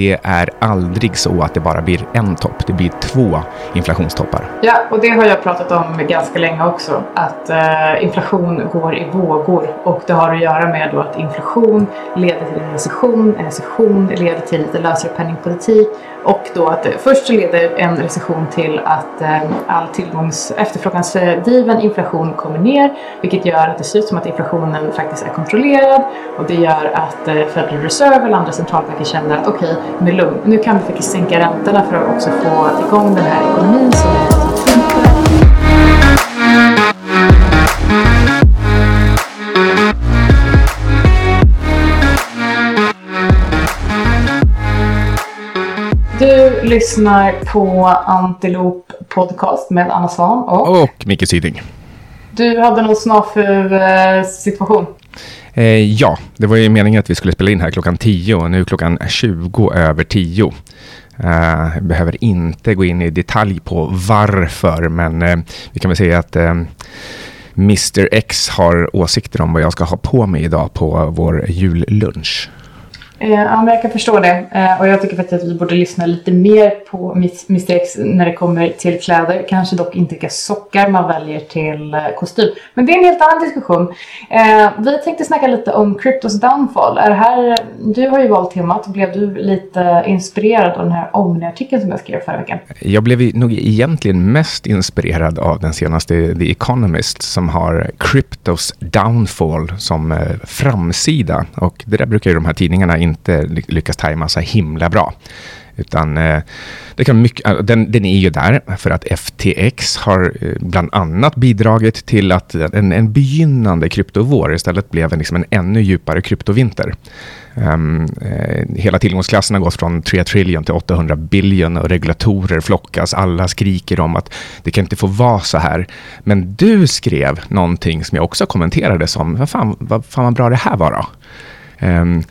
Det är aldrig så att det bara blir en topp, det blir två inflationstoppar. Ja, och det har jag pratat om ganska länge också. Att eh, inflation går i vågor och det har att göra med då att inflation leder till en recession, en recession leder till lite lösare penningpolitik och då att eh, först så leder en recession till att eh, all tillgångs efterfrågansdriven inflation kommer ner vilket gör att det ser ut som att inflationen faktiskt är kontrollerad och det gör att eh, Federal Reserve eller andra centralbanker känner att okej, okay, med lugn, nu kan vi faktiskt sänka räntorna för att också få igång den här ekonomin som är Du lyssnar på Antilop Podcast med Anna Svan och... Och Micke Syding. Du hade någon snafu-situation. Eh, ja, det var ju meningen att vi skulle spela in här klockan 10 och nu är klockan 20 över 10. Uh, eh, jag behöver inte gå in i detalj på varför, men uh, vi kan väl säga att eh, uh, Mr X har åsikter om vad jag ska ha på mig idag på vår jullunch. Eh, ja, men jag kan förstå det. Eh, och jag tycker faktiskt att vi borde lyssna lite mer på Mr X när det kommer till kläder. Kanske dock inte vilka sockar man väljer till eh, kostym. Men det är en helt annan diskussion. Vi tänkte snacka lite om Cryptos downfall. Är här, du har ju valt temat. Blev du lite inspirerad av den här Omni-artikeln som jag skrev förra veckan? Jag blev nog egentligen mest inspirerad av den senaste The Economist som har Cryptos downfall som framsida. Och det där brukar ju de här tidningarna inte lyckas tajma så himla bra. Utan eh, det kan mycket, eh, den, den är ju där för att FTX har eh, bland annat bidragit till att en, en begynnande kryptovår istället blev en, liksom en ännu djupare kryptovinter. Um, eh, hela tillgångsklassen har gått från 3 trillion till 800 billion och regulatorer flockas. Alla skriker om att det kan inte få vara så här. Men du skrev någonting som jag också kommenterade som, vad fan vad, fan vad bra det här var då? Um,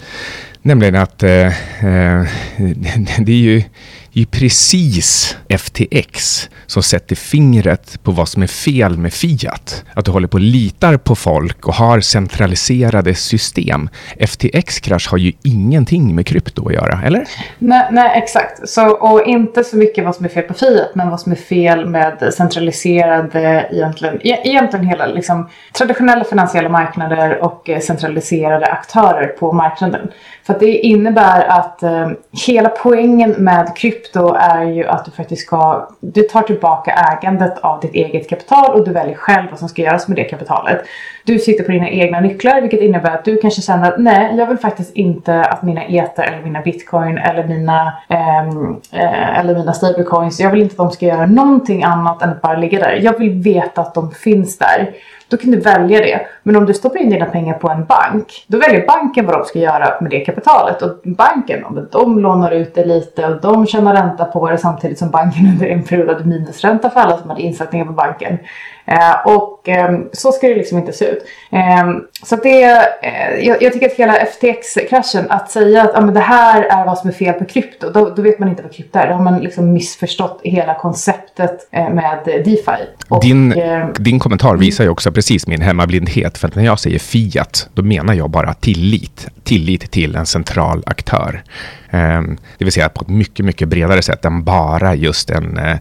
Nämligen att eh, eh det är ju, ju precis FTX som sätter fingret på vad som är fel med Fiat. Att du håller på och litar på folk och har centraliserade system. FTX-krasch har ju ingenting med krypto att göra, eller? Nej, nej, exakt. Så, och inte så mycket vad som är fel på Fiat, men vad som är fel med centraliserade, egentligen, e, egentligen hela liksom, traditionella finansiella marknader och eh, centraliserade aktörer på marknaden. För att det innebär att eh, hela poängen med krypto är ju att du faktiskt ska, du tar tillbaka ägandet av ditt eget kapital och du väljer själv vad som ska göras med det kapitalet. Du sitter på dina egna nycklar vilket innebär att du kanske känner att nej, jag vill faktiskt inte att mina ETA eller mina bitcoin eller mina, ehm, eh, eller mina stablecoins, jag vill inte att de ska göra någonting annat än att bara ligga där. Jag vill veta att de finns där. Då kan du välja det. Men om du stoppar in dina pengar på en bank, då väljer banken vad de ska göra med det kapitalet. Och banken, de lånar ut det lite och de tjänar ränta på det samtidigt som banken under en period hade minusränta för alla som hade insättningar på banken. Eh, och eh, så ska det liksom inte se ut. Eh, så det, eh, jag, jag, tycker att hela FTX-kraschen, att säga att ah, men det här är vad som är fel på krypto, då, då vet man inte vad krypto är. Då har man liksom missförstått hela konceptet eh, med DeFi. Och, din, eh, din kommentar visar ju också precis min hemmablindhet. För att när jag säger Fiat, då menar jag bara tillit. Tillit till en central aktör. Ehm, det vill säga på ett mycket, mycket bredare sätt än bara just en, eh,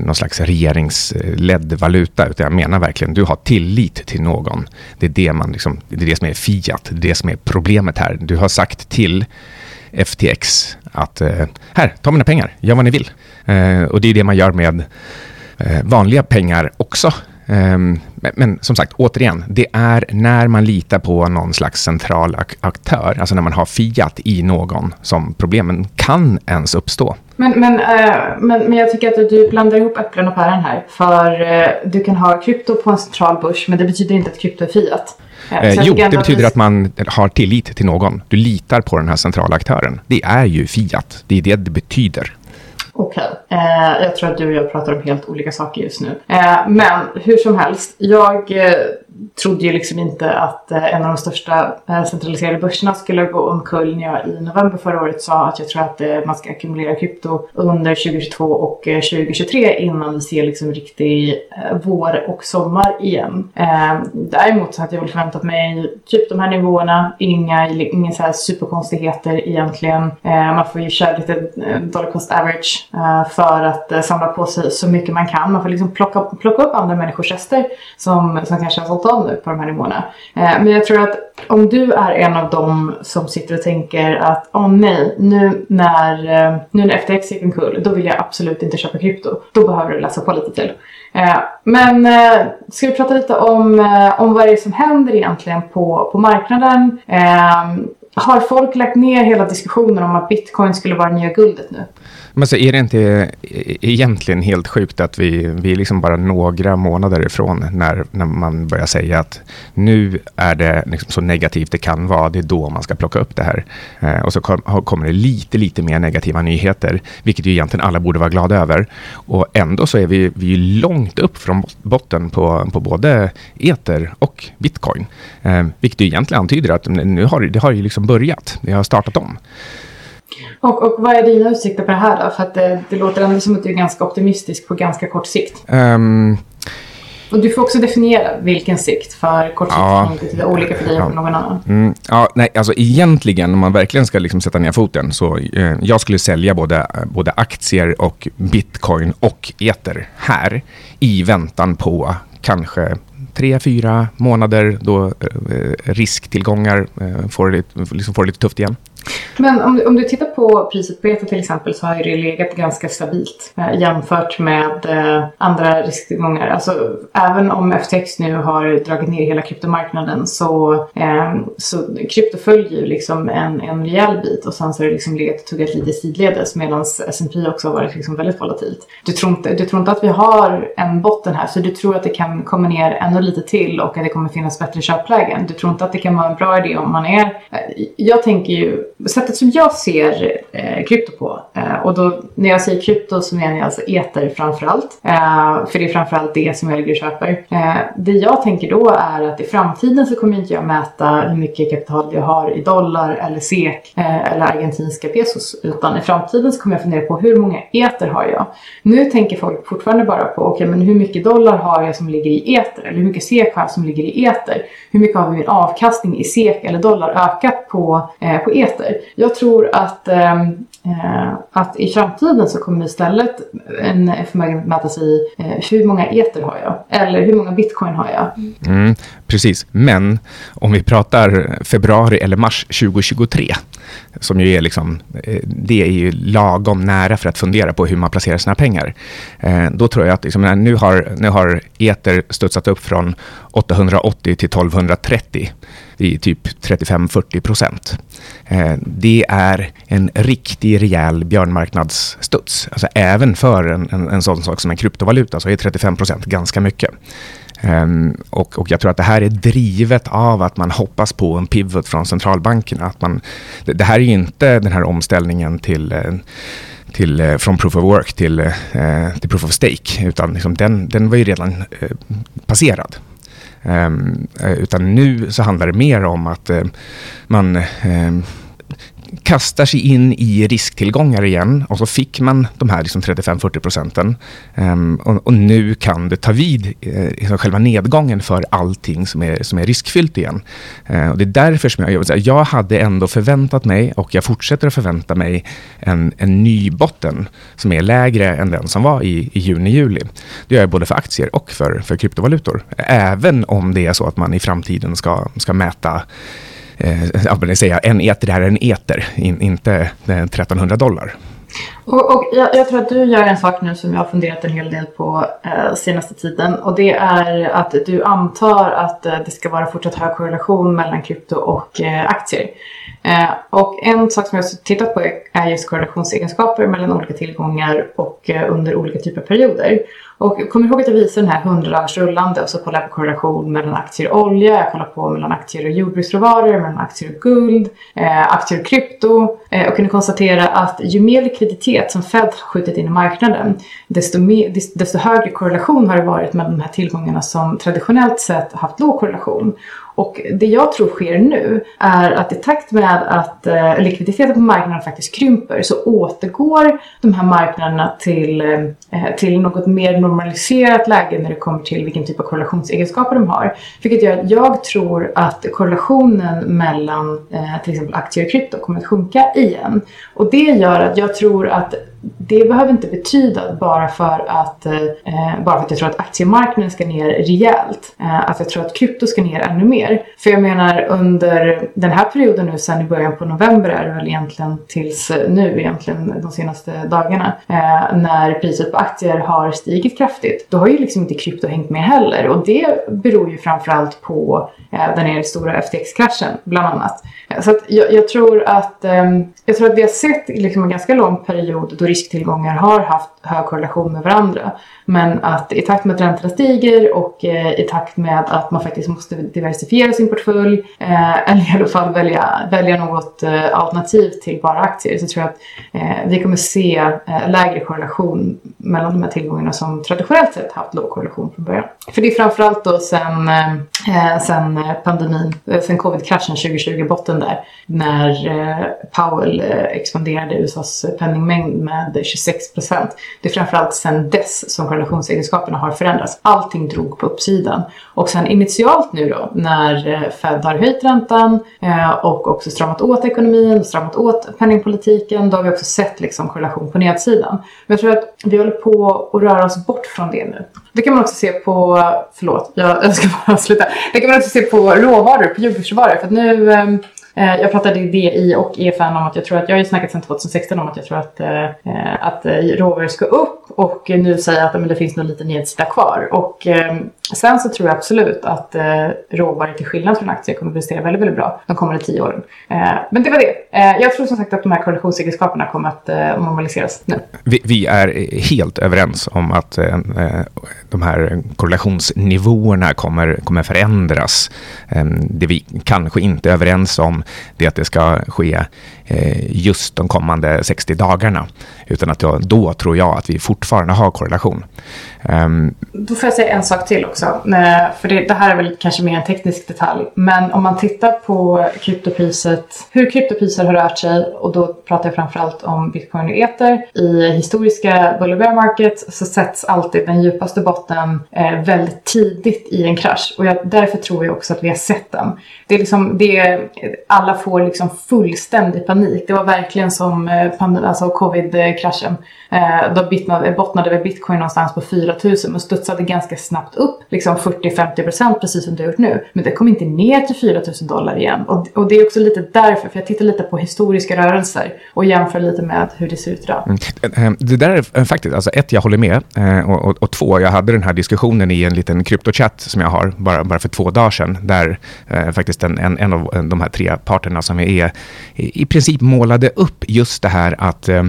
någon slags regeringsledd valuta. Utan jag menar verkligen, du har tillit till någon. Det är det, man liksom, det, är det som är Fiat, det är det som är problemet här. Du har sagt till FTX att eh, här, ta mina pengar, gör vad ni vill. Eh, och det är det man gör med eh, vanliga pengar också. Um, men, men, som sagt, återigen, det är när man litar på någon slags central ak aktör, alltså när man har Fiat i någon, som problemen kan ens uppstå. Men, men, uh, men, men jag tycker att du blandar ihop äpplen och päron här. För uh, du kan ha krypto på en central börs, men det betyder inte att krypto är Fiat. Eh, jo, det betyder att man har tillit till någon. Du litar på den här centrala aktören. Det är ju Fiat. Det är det det betyder. Okej, okay. eh, jag tror att du och jag pratar om helt olika saker just nu. Eh, men hur som helst, jag, eh, trodde ju liksom inte att eh, en av de största eh, centraliserade börserna skulle gå omkull när jag i november förra året sa att jag tror att eh, man ska ackumulera krypto under 2022 och 2023 innan vi ser liksom riktig vår och sommar igen. Däremot så hade jag väl förväntat mig typ de här nivåerna, inga, inga så här superkonstigheter egentligen. Man får ju köra lite dollar cost average för att samla på sig så mycket man kan. Man får liksom plocka, plocka upp andra människors rester som, som kanske har sålt av nu på de här nivåerna. Eh, men jag tror att om du är en av dem som sitter och tänker att åh oh, nej, nu när, eh, nu när FTX gick omkull, då vill jag absolut inte köpa krypto. Då behöver du läsa på lite till. Eh, men eh, ska vi prata lite om, eh, om vad det är som händer egentligen på, på marknaden? Har folk lagt ner hela diskussionen om att bitcoin skulle vara nya guldet nu? Men så är det inte egentligen helt sjukt att vi, vi är liksom bara några månader ifrån när, när man börjar säga att nu är det liksom så negativt det kan vara, det är då man ska plocka upp det här. Eh, och så kom, kommer det lite, lite mer negativa nyheter, vilket ju egentligen alla borde vara glada över. Och ändå så är vi, vi är långt upp från botten på, på både eter och bitcoin. Eh, vilket ju egentligen antyder att nu har det har ju liksom börjat, det har startat om. Och, och vad är dina utsikter på det här då? För att det, det låter ändå som att du är ganska optimistisk på ganska kort sikt. Um, och du får också definiera vilken sikt för kort sikt ja, inte olika för dig ja, och för någon annan. Mm, ja, nej, alltså egentligen om man verkligen ska liksom sätta ner foten så eh, jag skulle sälja både, både aktier och bitcoin och eter här i väntan på kanske tre, fyra månader då eh, eh, risktillgångar eh, får, det, liksom får det lite tufft igen. Men om, om du tittar på priset på ETA till exempel så har ju det legat ganska stabilt eh, jämfört med eh, andra risktillgångar. Alltså även om FTX nu har dragit ner hela kryptomarknaden så, eh, så krypto följer ju liksom en, en rejäl bit och sen så har det liksom legat och tuggat lite sidledes medan S&P också har varit liksom väldigt volatilt. Du tror, inte, du tror inte att vi har en botten här så du tror att det kan komma ner ännu lite till och att det kommer finnas bättre köplägen. Du tror inte att det kan vara en bra idé om man är... Eh, jag tänker ju sättet som jag ser eh, krypto på, eh, och då när jag säger krypto så menar jag alltså eter framförallt, eh, för det är framförallt det som jag ligger och köper. Eh, det jag tänker då är att i framtiden så kommer inte jag mäta hur mycket kapital jag har i dollar eller SEK eh, eller argentinska pesos, utan i framtiden så kommer jag fundera på hur många eter har jag? Nu tänker folk fortfarande bara på, okej okay, men hur mycket dollar har jag som ligger i eter? Eller hur mycket SEK har jag som ligger i eter? Hur mycket har min avkastning i SEK eller dollar ökat på, eh, på eter? Jag tror att, ehm, eh, att i framtiden så kommer istället en förmögenhet mätas i eh, hur många eter har jag? Eller hur många bitcoin har jag? Mm, precis, men om vi pratar februari eller mars 2023 som ju är liksom, eh, det är ju lagom nära för att fundera på hur man placerar sina pengar. Eh, då tror jag att liksom, eh, nu, har, nu har eter studsat upp från 880 till 1230. Det är typ 35-40 procent. Eh, det är en riktig rejäl björnmarknadsstuds. Alltså även för en, en, en sån sak som en kryptovaluta så är 35 procent ganska mycket. Um, och, och, jag tror att det här är drivet av att man hoppas på en pivot från centralbankerna. Att man, det, det här är inte den här omställningen till eh, till, eh, från proof of work till, till proof of stake, utan liksom den, den var ju redan passerad. Ehm, eh, utan nu så handlar det mer om att eh, man ehm, kastar sig in i risktillgångar igen och så fick man de här liksom 35-40 procenten. Um, och, och, nu kan det ta vid uh, själva nedgången för allting som är, som är riskfyllt igen. Uh, och det är därför som jag, jag, jag hade ändå förväntat mig och jag fortsätter att förvänta mig en, en ny botten som är lägre än den som var i, i juni-juli. Det gör jag både för aktier och för, för kryptovalutor. Även om det är så att man i framtiden ska, ska mäta eh, säga, en eter är en eter, in, inte eh, 1300 dollar. Och, och jag, jag, tror att du gör en sak nu som jag har funderat en hel del på eh, senaste tiden och det är att du antar att eh, det ska vara fortsatt hög korrelation mellan krypto och eh, aktier. Eh, och en sak som jag har tittat på är just korrelationsegenskaper mellan olika tillgångar och eh, under olika typer av perioder. Och kommer ihåg att jag visade den här 100 dagars rullande och så kollade jag på korrelation mellan aktier och olja, jag kollade på mellan aktier och jordbruksråvaror, mellan aktier och guld, eh, aktier och krypto eh, och kunde konstatera att ju mer likviditet som Fed har skjutit in i marknaden, desto, mer, desto högre korrelation har det varit med de här tillgångarna som traditionellt sett haft låg korrelation. Och det jag tror sker nu är att i takt med att eh, likviditeten på marknaden faktiskt krymper så återgår de här marknaderna till, eh, till något mer normaliserat läge när det kommer till vilken typ av korrelationsegenskaper de har. Vilket gör att jag tror att korrelationen mellan eh, till exempel aktier och krypto kommer att sjunka igen. Och det gör att jag tror att det behöver inte betyda bara för att, eh, eh, bara för att jag tror att aktiemarknaden ska ner rejält. Eh, att jag tror att krypto ska ner ännu mer. För jag menar under den här perioden nu sen i början på november är det väl egentligen tills eh, nu egentligen de senaste dagarna. Eh, när priset på aktier har stigit kraftigt. Då har ju liksom inte krypto hängt med heller. Och det beror ju framförallt på eh, den stora FTX-kraschen bland annat. Så att jag, jag, tror att, eh, jag tror att vi har sett liksom en ganska lång period då risktillgångar har haft hög korrelation med varandra. Men att i takt med att räntorna stiger och eh, i takt med att man faktiskt måste diversifiera sin portfölj eh, eller i alla fall välja, välja något eh, alternativ till bara aktier så tror jag att vi kommer se lägre korrelation mellan de här tillgångarna som traditionellt sett haft låg korrelation från början. För det är framförallt då sen, sen pandemin, sen covid-kraschen 2020, botten där, när Powell expanderade USAs penningmängd med 26 procent det är framförallt sedan dess som korrelationsegenskaperna har förändrats. Allting drog på uppsidan. Och sen initialt nu då när eh, Fed har höjt räntan eh, och också stramat åt ekonomin stramat åt penningpolitiken. Då har vi också sett liksom korrelation på nedsidan. Men jag tror att vi håller på att röra oss bort från det nu. Det kan man också se på, förlåt jag, jag ska bara sluta. Det kan man också se på råvaror, på jordbruksråvaror. För att nu ehm, Eh, jag pratade i DI och EFN om att jag tror att, jag har ju snackat sedan 2016 om att jag tror att, eh, eh att eh, råvaror ska upp och nu säger jag att men det finns nog lite nedsida kvar. Och sen så tror jag absolut att råvaror till skillnad från aktier kommer att prestera väldigt, väldigt bra de kommande tio åren. Men det var det. Jag tror som sagt att de här korrelationsegenskaperna kommer att normaliseras nu. Vi, vi är helt överens om att de här korrelationsnivåerna kommer, kommer förändras. Ehm, det vi kanske inte är överens om det att det ska ske eh, just de kommande 60 dagarna. Utan att jag, då tror jag att vi fortfarande har korrelation. Um, Då får jag säga en sak till också. Eh, för det, det, här är väl kanske mer en teknisk detalj. Men om man tittar på kryptopriset, hur kryptopriser har rört sig och då pratar jag framförallt om bitcoin och ether. I historiska bull bear market så sätts alltid den djupaste botten eh, väldigt tidigt i en krasch. Och jag, därför tror jag också att vi har sett den. Det är liksom, det, är alla får liksom fullständig panik. Det var verkligen som eh, alltså covid-kraschen. Eh, då bottnade, bottnade väl bitcoin någonstans på 4000 och studsade ganska snabbt upp liksom 40-50% precis som det har gjort nu. Men det kom inte ner till 4000 dollar igen. Och, och, det är också lite därför, för jag tittar lite på historiska rörelser och jämför lite med hur det ser ut idag. Mm. Eh, det där är faktiskt, alltså ett, jag håller med och, och, och, två, jag hade den här diskussionen i en liten kryptochatt som jag har bara, bara för två dagar sedan, där eh, faktiskt en, en, en av de här tre parterna som är i, princip målade upp just det här att eh,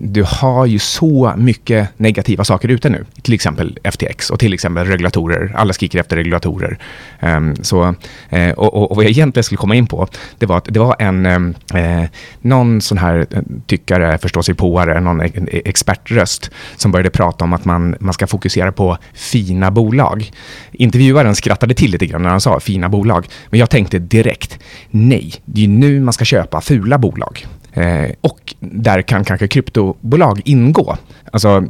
du har ju så mycket negativa saker ute nu. Till exempel FTX och till exempel regulatorer. Alla skriker efter regulatorer. Um, så, uh, och, och, och, vad jag egentligen skulle komma in på, det var att det var en, uh, någon sån här eh, tyckare, förståsigpåare, någon expertröst som började prata om att man, man ska fokusera på fina bolag. Intervjuaren skrattade till lite grann när han sa fina bolag, men jag tänkte direkt, nej, det är nu man ska köpa fula bolag. Eh, och där kan kanske kryptobolag ingå. Alltså,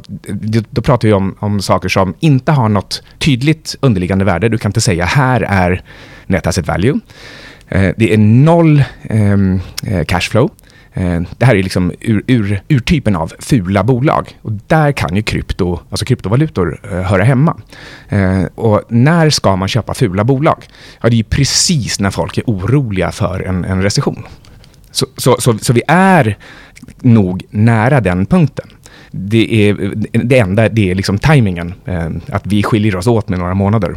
då pratar vi om, om saker som inte har något tydligt underliggande värde. Du kan inte säga här är net asset value. Eh, det är noll ehm, eh, cashflow. Eh, det här är liksom ur, ur, urtypen av fula bolag. Och där kan ju krypto, alltså kryptovalutor eh, höra hemma. Eh, och när ska man köpa fula bolag? Ja, det är ju precis när folk är oroliga för en, en recession. Så, så, så, så, vi är nog nära den punkten. Det, är, det enda det är liksom tajmingen, eh, att vi skiljer oss åt med några månader.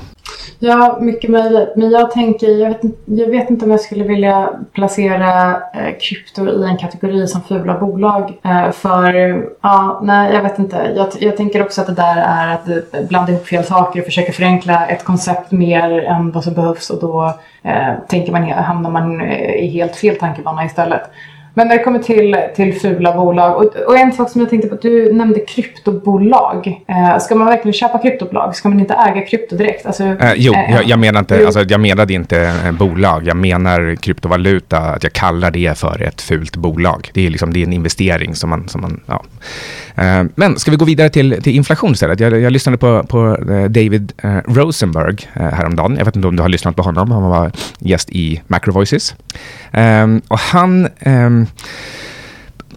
Ja, mycket möjligt. Men jag tänker, jag vet, jag vet inte om jag skulle vilja placera eh, krypto i en kategori som fula bolag. Eh, för, ja, nej, jag vet inte. Jag, jag tänker också att det där är att eh, blanda ihop fel saker och försöka förenkla ett koncept mer än vad som behövs och då eh, tänker man, hamnar man eh, i helt fel tankebana istället. Men när det kommer till, till fula bolag och, och en sak som jag tänkte på, du nämnde kryptobolag. Eh, ska man verkligen köpa kryptobolag? Ska man inte äga krypto direkt? Alltså, eh, jo, eh, jag, jag, menar inte, alltså, jag menade inte eh, bolag. Jag menar kryptovaluta, att jag kallar det för ett fult bolag. Det är, liksom, det är en investering som man... Som man ja. Eh, men ska vi gå vidare till, till inflation istället? Jag, jag lyssnade på, på eh, David eh, Rosenberg häromdagen. Jag vet inte om du har lyssnat på honom. Han var gäst i Macro Voices. och han ehm,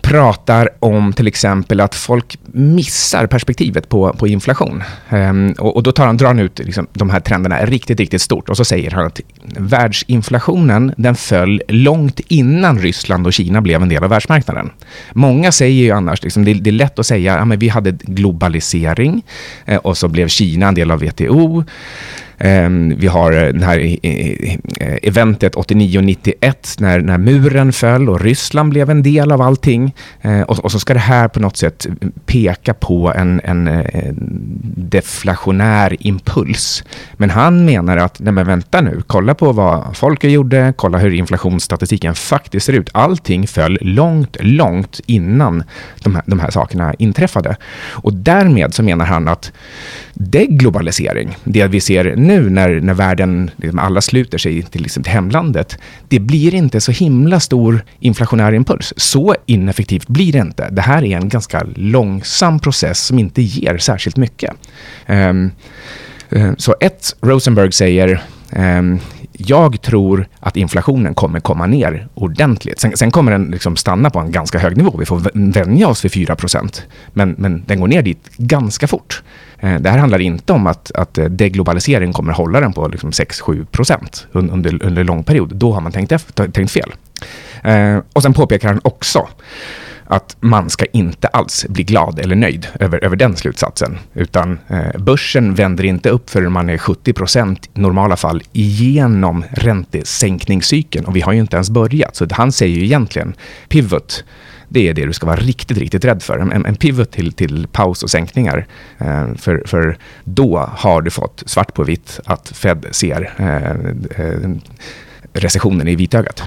pratar om till exempel att folk missar perspektivet på, på inflation. Um, och, och, då tar han, drar han ut liksom, de här trenderna riktigt, riktigt stort och så säger han att världsinflationen den föll långt innan Ryssland och Kina blev en del av världsmarknaden. Många säger ju annars, liksom, det, det, är lätt att säga ja, men vi hade globalisering eh, och så blev Kina en del av WTO. Ehm, vi har eh, det här eh, eh, eventet 89-91 när, när muren föll och Ryssland blev en del av allting. Eh, och, och så ska det här på något sätt peka på en, en, en deflationär impuls. Men han menar att, nej men vänta nu, kolla på vad folket gjorde, kolla hur inflationsstatistiken faktiskt ser ut. Allting föll långt, långt innan de här, de här sakerna inträffade. Och därmed så menar han att deglobalisering, det vi ser nu när, när världen, liksom alla sluter sig till, liksom, till hemlandet, det blir inte så himla stor inflationär impuls. Så ineffektivt blir det inte. Det här är en ganska långsam process som inte ger särskilt mycket. Um, så ett, Rosenberg säger um, jag tror att inflationen kommer komma ner ordentligt. Sen, sen kommer den liksom stanna på en ganska hög nivå. Vi får vänja oss vid 4 men, men den går ner dit ganska fort. Eh, det här handlar inte om att, att eh, deglobalisering kommer hålla den på liksom 6-7 procent under, under lång period. Då har man tänkt, efter, tänkt fel. Eh, och sen påpekar han också att man ska inte alls bli glad eller nöjd över, över den slutsatsen. Utan eh, börsen vänder inte upp förrän man är 70 procent i normala fall igenom räntesänkningscykeln. Och vi har ju inte ens börjat. Så han säger ju egentligen pivot det är det du ska vara riktigt, riktigt rädd för. En, en pivot till, till paus och sänkningar. Eh, för, för då har du fått svart på vitt att Fed ser eh, eh recessionen i vitögat.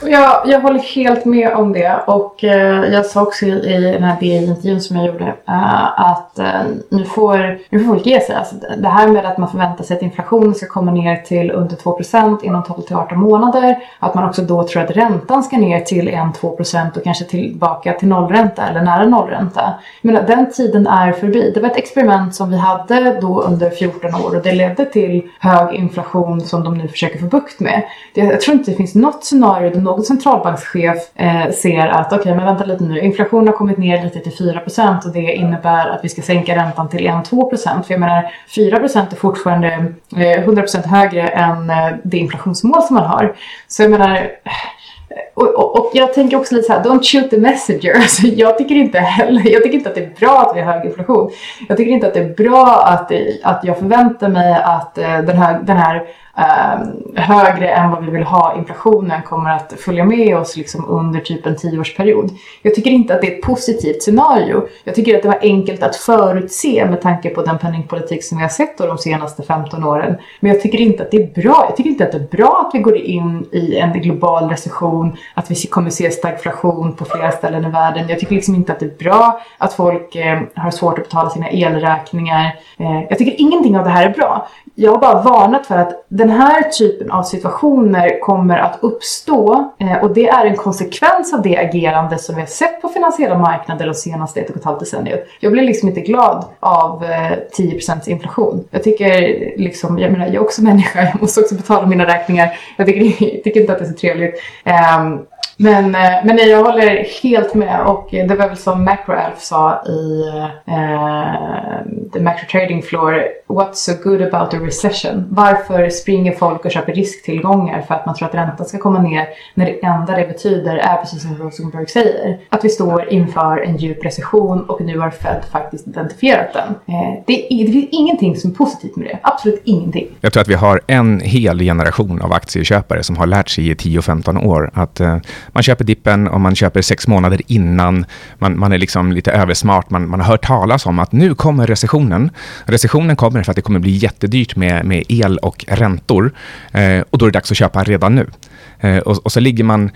Jag, jag håller helt med om det och eh, jag sa också i, i den här DI-intervjun som jag gjorde eh, att eh, nu, får, nu får folk ge sig. Alltså, det här med att man förväntar sig att inflationen ska komma ner till under 2% inom 12 till 18 månader. Att man också då tror att räntan ska ner till 1-2 och kanske tillbaka till nollränta eller nära nollränta. Men den tiden är förbi. Det var ett experiment som vi hade då under 14 år och det ledde till hög inflation som de nu försöker få bukt med. Jag tror inte det finns något scenario någon centralbankschef eh, ser att okej, okay, men vänta lite nu, inflationen har kommit ner lite till 4% och det innebär att vi ska sänka räntan till 1-2 För jag menar, 4% är fortfarande eh, 100 högre än eh, det inflationsmål som man har. Så jag menar, eh, och, och, och, jag tänker också lite så här, don't shoot the messenger. Alltså, jag tycker inte heller, jag tycker inte att det är bra att vi har hög inflation. Jag tycker inte att det är bra att, att jag förväntar mig att eh, den här, den här Ehm, högre än vad vi vill ha inflationen kommer att följa med oss liksom under typ en tioårsperiod. Jag tycker inte att det är ett positivt scenario. Jag tycker att det var enkelt att förutse med tanke på den penningpolitik som vi har sett de senaste 15 åren. Men jag tycker inte att det är bra. Jag tycker inte att det är bra att vi går in i en global recession, att vi kommer se stagflation på flera ställen i världen. Jag tycker liksom inte att det är bra att folk eh, har svårt att betala sina elräkningar. Eh, jag tycker ingenting av det här är bra. Jag har bara varnat för att den här typen av situationer kommer att uppstå eh, och det är en konsekvens av det agerande som vi har sett på finansiella marknader de senaste ett och ett halvt decenniet. Jag blir liksom inte glad av eh, 10% inflation. Jag tycker liksom, jag menar jag är också människa, jag måste också betala mina räkningar. Jag tycker, jag tycker inte att det är så trevligt. Ehm, men, eh, men nej, jag håller helt med och det var väl som MacroAlf sa i uh, The Macro Trading Floor What's so good about a recession? Varför springer ringer folk och köper risktillgångar för att man tror att räntan ska komma ner när det enda det betyder är precis som Rosenberg säger. Att vi står inför en djup recession och nu har Fed faktiskt identifierat den. Eh, det, är, det finns ingenting som är positivt med det. Absolut ingenting. Jag tror att vi har en hel generation av aktieköpare som har lärt sig i 10-15 år att eh, man köper dippen och man köper sex månader innan. Man, man är liksom lite översmart. Man, man har hört talas om att nu kommer recessionen. Recessionen kommer för att det kommer bli jättedyrt med, med el och räntor. eh, och då är det dags att köpa redan nu. Eh, och, och så ligger man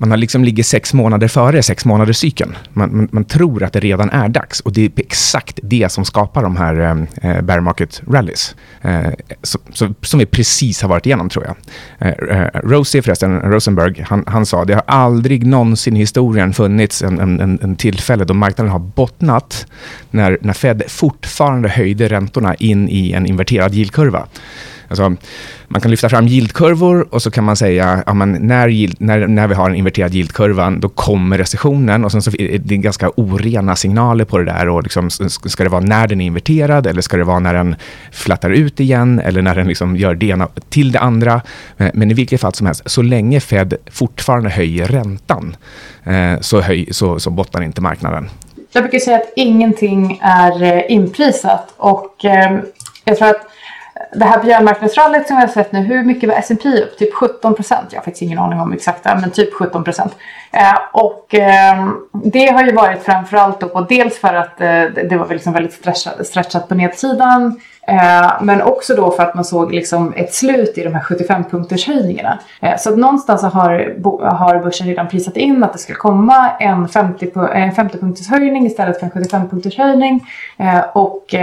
man har liksom ligger sex månader före sex månaders cykeln. Man, man, man, tror att det redan är dags och det är exakt det som skapar de här eh, eh bear market rallies. Eh, så, så, som vi precis har varit igenom tror jag. Eh, eh Rosie förresten, Rosenberg, han, han, sa det har aldrig någonsin i historien funnits en, en, en, en tillfälle då marknaden har bottnat när, när Fed fortfarande höjde räntorna in i en inverterad yieldkurva. Alltså, man kan lyfta fram yieldkurvor och så kan man säga ja, när, yield, när, när vi har en inverterad yieldkurva, då kommer recessionen och sen så är det ganska orena signaler på det där. Och liksom, ska det vara när den är inverterad eller ska det vara när den flattar ut igen eller när den liksom gör det ena till det andra. Eh, men i vilket fall som helst, så länge Fed fortfarande höjer räntan eh, så, höj, så, så bottnar inte marknaden. Jag brukar säga att ingenting är eh, inprisat och jag tror att det här björnmarknadsrallyt som vi har sett nu, hur mycket var S&P upp? Typ 17 procent. Jag har faktiskt ingen aning om exakta, men typ 17 procent. Eh, och eh, det har ju varit framförallt då på dels för att eh, det var liksom väldigt stretchat, stretchat på nedsidan. Eh, men också då för att man såg liksom ett slut i de här 75-punkters höjningarna. Eh, så att någonstans har, har börsen redan prisat in att det ska komma en 50-punkters eh, höjning istället för en 75-punkters höjning. Och,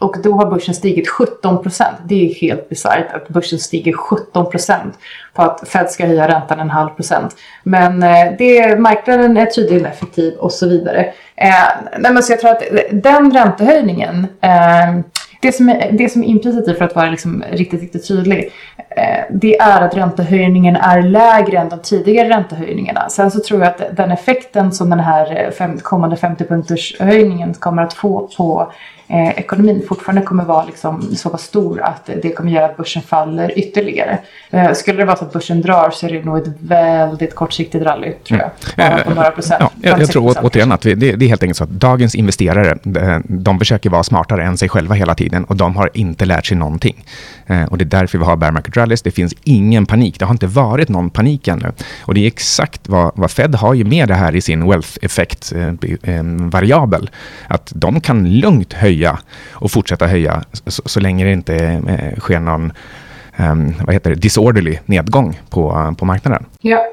och då har börsen stigit 17 procent. Det är helt bisarrt att börsen stiger 17 procent på att Fed ska höja räntan en halv procent. Men eh, det, marknaden är tydligen effektiv och så vidare. Eh, nej, men så jag tror att den räntehöjningen eh, det som är, det som är implicit i, för att vara liksom riktigt, riktigt tydlig, eh, det är att räntehöjningen är lägre än de tidigare räntehöjningarna. Sen så tror jag att den effekten som den här eh, fem, kommande 50 punkters höjningen kommer att få på eh, ekonomin fortfarande kommer vara liksom så pass stor att det kommer göra att börsen faller ytterligare. Eh, skulle det vara så att börsen drar så är det nog ett väldigt kortsiktigt rally tror jag. Mm. Bara på några procent. Ja, jag, jag tror återigen att vi, det, det, är helt enkelt så att dagens investerare, de, de försöker vara smartare än sig själva hela tiden och de har inte lärt sig någonting. Eh, och det är därför vi har bear market rallies. Det finns ingen panik. Det har inte varit någon panik ännu. Och det är exakt vad, vad Fed har ju med det här i sin wealth effect-variabel. Eh, att de kan lugnt höja och fortsätta höja så, så länge det inte eh, sker någon um, vad heter det, disorderly nedgång på, på marknaden. Ja,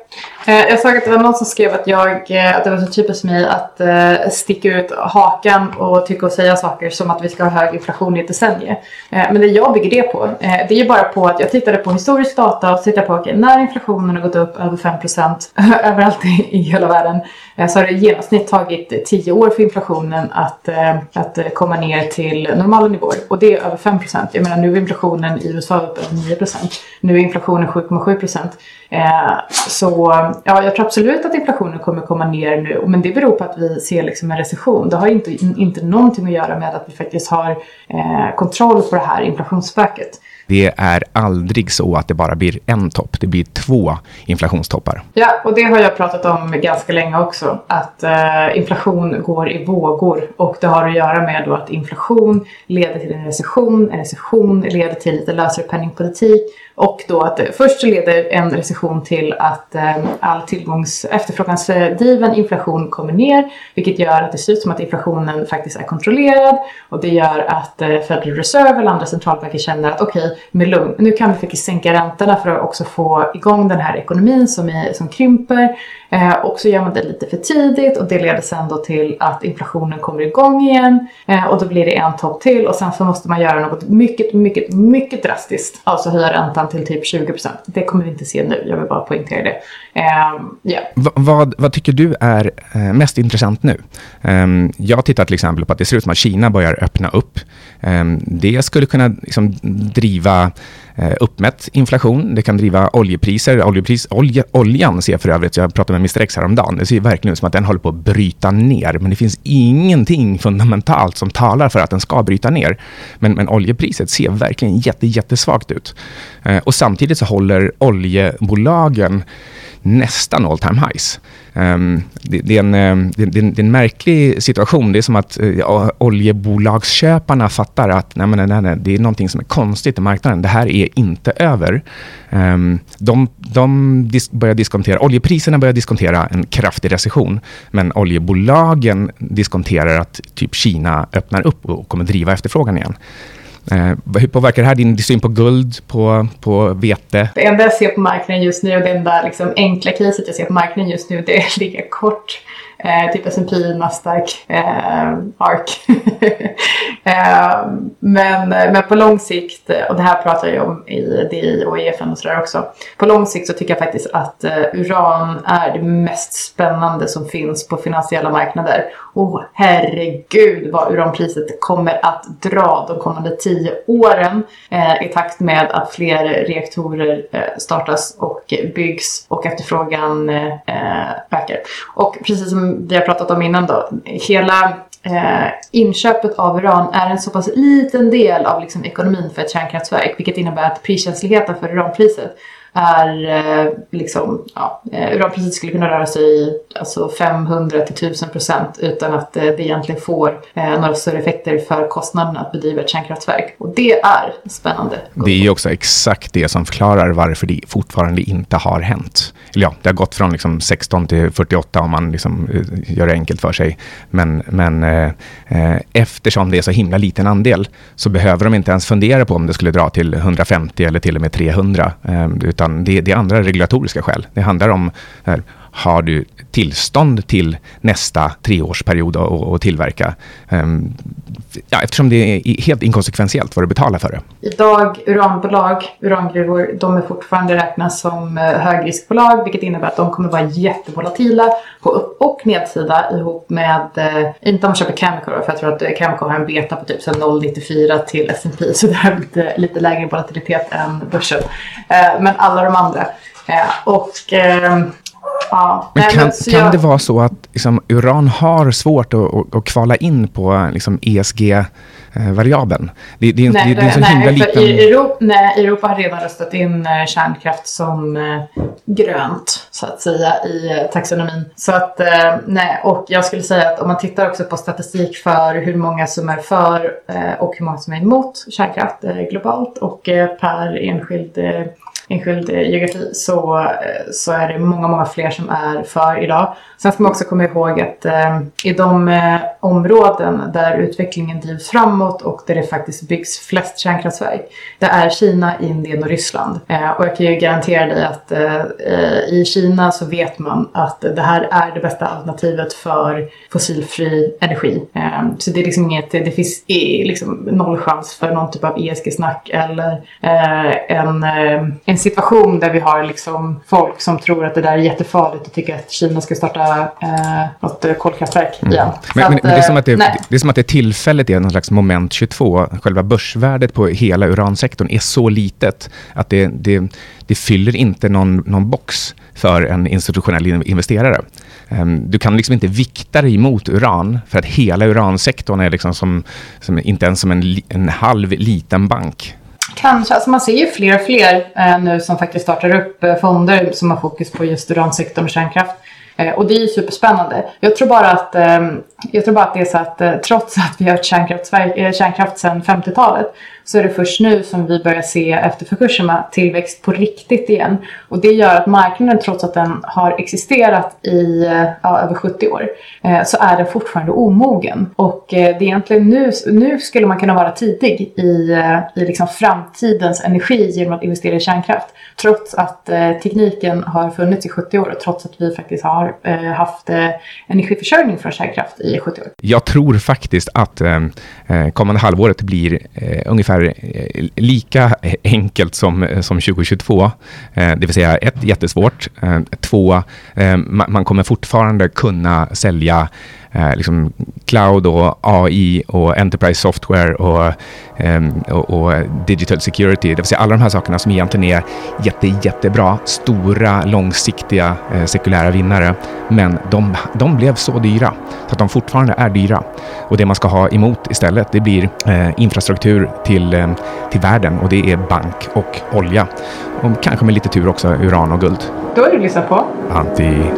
Eh, jag såg att det var någon som skrev att, jag, eh, att det var så typiskt mig att eh, sticka ut hakan och tycka och säga saker som att vi ska ha hög inflation i ett decennium. Men det jag bygger det på, det är ju bara på att jag tittade på historisk data och tittade på okay, när inflationen har gått upp över 5% överallt i, hela världen så har det i genomsnitt tagit 10 år för inflationen att, att komma ner till normala nivåer och det är över 5%. Jag menar nu är inflationen i USA upp över 9% Nu är inflationen 7,7%. så ja, jag tror absolut att inflationen kommer komma ner nu. Men det beror på att vi ser liksom en recession. Det har inte, inte någonting att göra med att vi faktiskt har eh, kontroll på det här inflationsspöket. Det är aldrig så att det bara blir en topp. Det blir två inflationstoppar. Ja, och det har jag pratat om ganska länge också. Att eh, inflation går i vågor. Och det har att göra med då att inflation leder till en recession. En recession leder till lite lösare penningpolitik. Och då att eh, först så leder en recession till att eh, all tillgångs efterfrågansdriven inflation kommer ner. Vilket gör att det ser ut som att inflationen faktiskt är kontrollerad. Och det gör att eh, Federal Reserve eller andra centralbanker känner att okej, okay, med lugn, nu kan vi faktiskt sänka räntorna för att också få igång den här ekonomin som, är, som krymper. Eh, och så gör man det lite för tidigt och det leder sen då till att inflationen kommer igång igen. Eh, och då blir det en topp till och sen så måste man göra något mycket, mycket, mycket drastiskt. Alltså höja räntan till typ 20%. Det kommer vi inte se nu, jag vill bara poängtera det. Ehm, yeah. vad, vad tycker du är eh, mest intressant nu? Um, jag tittar till exempel på att det ser ut som att Kina börjar öppna upp. Um, det skulle kunna liksom, driva Eh, uppmätt inflation. Det kan driva oljepriser. Oljepris, olja, oljan ser jag för övrigt, jag pratade med Mr X häromdagen, det ser verkligen ut som att den håller på att bryta ner. Men det finns ingenting fundamentalt som talar för att den ska bryta ner. Men, men oljepriset ser verkligen jätte, jättesvagt ut. Eh, och samtidigt så håller oljebolagen nästan all time highs. Um, det, det, är en, ehm, det, det, är en märklig situation. Det är som att uh, oljebolagsköparna fattar att nej, nej, nej, nej, det är någonting som är konstigt i marknaden. Det här är inte över. Um, de de dis börjar diskontera, oljepriserna börjar diskontera en kraftig recession, men oljebolagen diskonterar att typ Kina öppnar upp och kommer driva efterfrågan igen. Eh, hur påverkar det här din syn på guld, på, på vete? Det enda jag ser på marknaden just nu och det enda liksom, enkla caset jag ser på marknaden just nu det är att ligga kort Eh, typ S&P, Nasdaq, eh, ARK. eh, men, men på lång sikt, och det här pratar jag om i DI och EFN och sådär också. På lång sikt så tycker jag faktiskt att eh, uran är det mest spännande som finns på finansiella marknader. Och herregud vad uranpriset kommer att dra de kommande tio åren eh, i takt med att fler reaktorer eh, startas och byggs och efterfrågan eh, eh, ökar. Och precis som vi har pratat om innan då, hela eh, inköpet av uran är en så pass liten del av liksom, ekonomin för ett kärnkraftverk, vilket innebär att priskänsligheten för uranpriset är eh, liksom, ja, eh, uranpriset skulle kunna röra sig i alltså 500 till 1000 procent utan att eh, det egentligen får eh, några större effekter för kostnaderna att bedriva ett kärnkraftverk. Och det är spännande. Det är ju också exakt det som förklarar varför det fortfarande inte har hänt. Eller ja, det har gått från liksom 16 till 48 om man liksom eh, gör det enkelt för sig. Men, men eh, eh, eftersom det är så himla liten andel så behöver de inte ens fundera på om det skulle dra till 150 eller till och med 300. Eh, utan utan det, det är andra regulatoriska skäl. Det handlar om här, har du tillstånd till nästa treårsperiod att tillverka? Um, ja, eftersom det är helt inkonsekventiellt vad du betalar för det. Idag, uranbolag, urangruvor, de är fortfarande räknas som eh, högriskbolag, vilket innebär att de kommer vara jättevolatila på upp och nedsida ihop med, eh, inte om man köper Cameco för jag tror att Camco Cameco har en beta på typ 0,94 till S&P så det är lite, lite lägre volatilitet än börsen. Eh, men alla de andra. Eh, och ehm, Ja, men kan, kan jag... det vara så att liksom, uran har svårt att, att, att kvala in på liksom, ESG-variabeln? Det, det, nej, det, det är en så nej, himla liten... I Europa, nej, Europa har redan röstat in eh, kärnkraft som eh, grönt, så att säga, i eh, taxonomin. Så att, nej, och jag skulle säga att om man tittar också på statistik för hur många som är för och hur många som är emot kärnkraft globalt och per enskild enskild geografi så, eh, så är det många, många fler som är för idag. Sen ska man också komma ihåg att eh, i de eh, områden där utvecklingen drivs framåt och där det faktiskt byggs flest kärnkraftverk, det är Kina, Indien och Ryssland. Eh, och jag kan ju garantera dig att eh, i Kina så vet man att det här är det bästa alternativet för fossilfri energi. Eh, så det är liksom inget, det finns liksom noll chans för någon typ av ESG-snack eller eh, en, en situation där vi har liksom folk som tror att det där är jättefarligt och tycker att Kina ska starta eh, något kolkraftverk mm. igen. Men, men, att, men, det, är som att det, eh, det är som att det tillfället är någon slags moment 22. Själva börsvärdet på hela uransektorn är så litet att det, det, det fyller inte någon, någon box för en institutionell investerare. Um, du kan liksom inte vikta dig mot uran för att hela uransektorn är liksom som, som inte ens som en, en halv liten bank. Kanske. Alltså man ser ju fler och fler eh, nu som faktiskt startar upp eh, fonder som har fokus på just uransektorn och kärnkraft. Eh, och det är ju superspännande. Jag tror bara att, eh, jag tror bara att det är så att eh, trots att vi har haft eh, kärnkraft sedan 50-talet så är det först nu som vi börjar se efter Fukushima tillväxt på riktigt igen. Och det gör att marknaden, trots att den har existerat i ja, över 70 år, eh, så är den fortfarande omogen. Och eh, det är egentligen nu, nu skulle man kunna vara tidig i, eh, i liksom framtidens energi genom att investera i kärnkraft. Trots att tekniken har funnits i 70 år och trots att vi faktiskt har haft energiförsörjning från kärnkraft i 70 år. Jag tror faktiskt att kommande halvåret blir ungefär ungefär eh, lika enkelt som, eh, som 2022. Eh, det vill säga ett, jättesvårt. Två, man kommer fortfarande kunna sälja eh, liksom cloud och AI och enterprise software och, eh, och, och, digital security. Det vill säga alla de här sakerna som egentligen är jätte, jättebra, stora, långsiktiga eh, sekulära vinnare. Men de, de blev så dyra så att de fortfarande är dyra. Och det man ska ha emot istället, det blir eh, infrastruktur till, eh, till världen och det är bank och olja. Och kanske med lite tur också uran och guld. Då har du lyssnat på Anti...